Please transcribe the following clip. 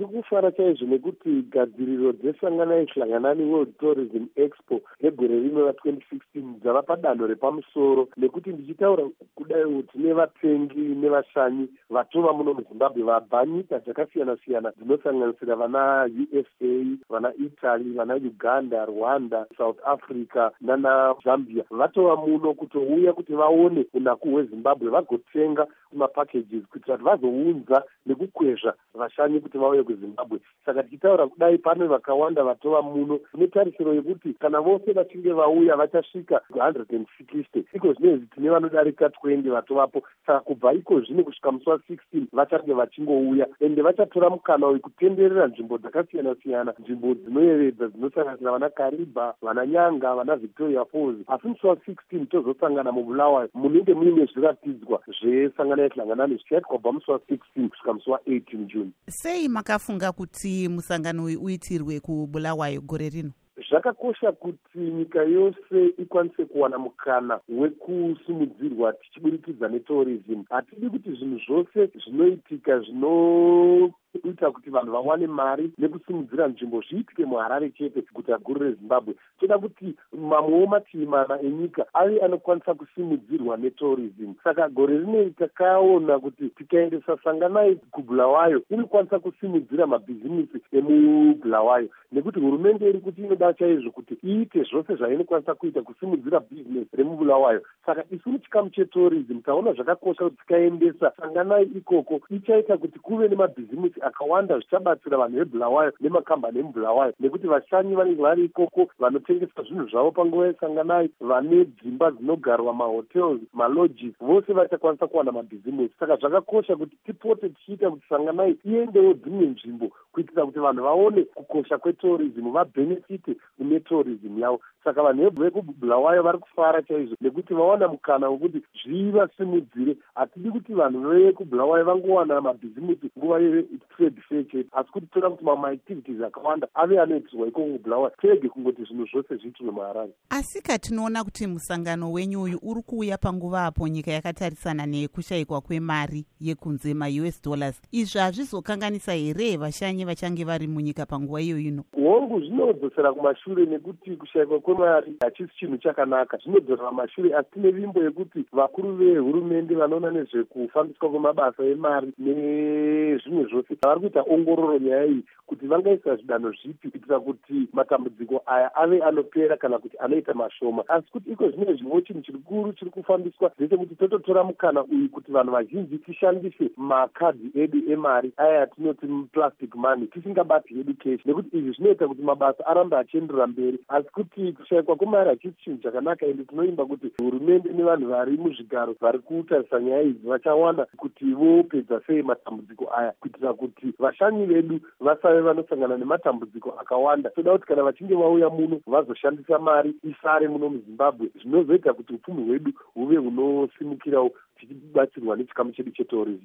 tiri kufara chaizvo nekuti gadziriro dzesanganai hlanganani world tourism expo yegore rino ra2016 dzava padanho repamusoro nekuti ndichitaura kudai tine vatengi nevashanyi vatova muno muzimbabwe vabva nyika dzakasiyana-siyana dzinosanganisira vana usa vana italy vana uganda rwanda south africa nanazambia vatova muno kutouya kuti vaone unaku hwezimbabwe vagotenga mapackages kuitira kuti vazounza nekukwezva vashanyi kuti vauye kuzimbabwe. Saka tichitaura kudai pane vakawanda vatova muno tine tarisiro yekuti kana vose vachinge vauya vachasvika hundred and sixty iko zvinezvi tine vanodarika twenty vatovapo. Saka kubva iko zvino kusvika musi wa16 vachange vachingouya ende vachatora mukana uyu kutenderera nzvimbo dzakasiyana-siyana nzvimbo dzinoyevedza dzinosanganisira vana kariba vana nyanga vana victoria falls. Asi musi wa16 tozosangana mubulawayo munenge muine zviratidzwa zvesanganai hlanganani zvichaitwa kubva musi wa16 kusvika musi wa18 june. Sei makafunga kuti musangano uyu uitirwe kubulawayo gore rino? Zvakakosha kuti nyika yose ikwanise kuwana mukana wekusimudzirwa tichiburikidza netourism. Hatidi kuti zvinhu zvose zvinoitika zvino kuita kuti vanhu vawane mari nekusimudzira nzvimbo zviitike muharare chete guta guru rezimbabwe. Toda kuti mamwewo mativi mana enyika ave anokwanisa kusimudzirwa netourism. Saka gore rinei takaona kuti tikaendesa sanganai kubhulawayo inokwanisa kusimudzira mabhizimisi emubhulawayo nekuti hurumende iri kuti inoda chaizvo kuti iite zvose zvainokwanisa kuita kusimudzira bhizinesi remubhulawayo saka isu muchikamu chetourism taona zvakakosha kuti tikaendesa sanganai ikoko ichaita kuti kuve nemabhizimisi akawanda zvichabatsira vanhu vebhulawayo nemakambani emubhulawayo nekuti vashanyi vanenge vari ikoko vanotengesa zvinhu zvavo panguva yesanganai vane dzimba dzinogarwa mahotels malodges vose vachakwanisa kuwana mabhizimusi. Saka zvakakosha kuti tipote tichiita kuti sanganai iendewo dzimwe nzvimbo kuitira kuti vanhu vaone kukosha kwetourism vabhenefite mune tourism yavo. Saka vanhu vekubhulawayo vari kufara chaizvo nekuti vawana mukana wekuti zvivasimudzire hatidi kuti vanhu vekubhulawayo vangowana mabhizimusi nguva yetrade fair chete asi kuti toda kuti mamwe maactivities akawanda ave anoitirwa ikoko kubhulawayo kurege kungoti zvinhu zvose zviitirwe muharare asika tinoona kuti musangano wenyu uyu uri kuuya panguva apo nyika yakatarisana nekushayikwa kwemari yekunze maus dollars. Izvi hazvizokanganisa here vashanyi vachange vari munyika panguva iyo ino? Hongu zvinodzosera kumashure nekuti kushayikwa kwemari hachisi chinhu chakanaka. Zvinodzorera mashure asi tine vimbo yekuti vakuru vehurumende vanoona nezvekufambiswa kwemabasa emari nezvimwe zvose vari kuita ongororo nyaya iyi kuti vangaisa zvidanho zvipi kuitira kuti matambudziko aya ave anopera kana kuti anoita mashoma. Asi kuti iko zvine zvimwe chinhu chirikuru chiri kufambiswa ndechekuti tototora mukana uyu kuti vanhu vazhinji tishandise makadhi edu emari aya atinoti plastic money tisingabati hedu keshi nekuti izvi zvinoita kuti mabasa arambe achienderera mberi. Asi kuti kushayikwa kwemari hachisi chinhu chakanaka ende tinoimba kuti hurumende nevanhu vari muzvigaro vari kutarisa nyaya idzi vachawana kuti vopedza sei matambudziko aya. Kuitira kuti vashanyi vedu vasave vanosangana nematambudziko akawanda. Toda kuti kana vachinge vauya muno vazoshandisa mari isare muno muzimbabwe. Zvinozoita kuti upfumi hwedu huve hunosimukirawo tichibatsirwa nechikamu chedu chetourism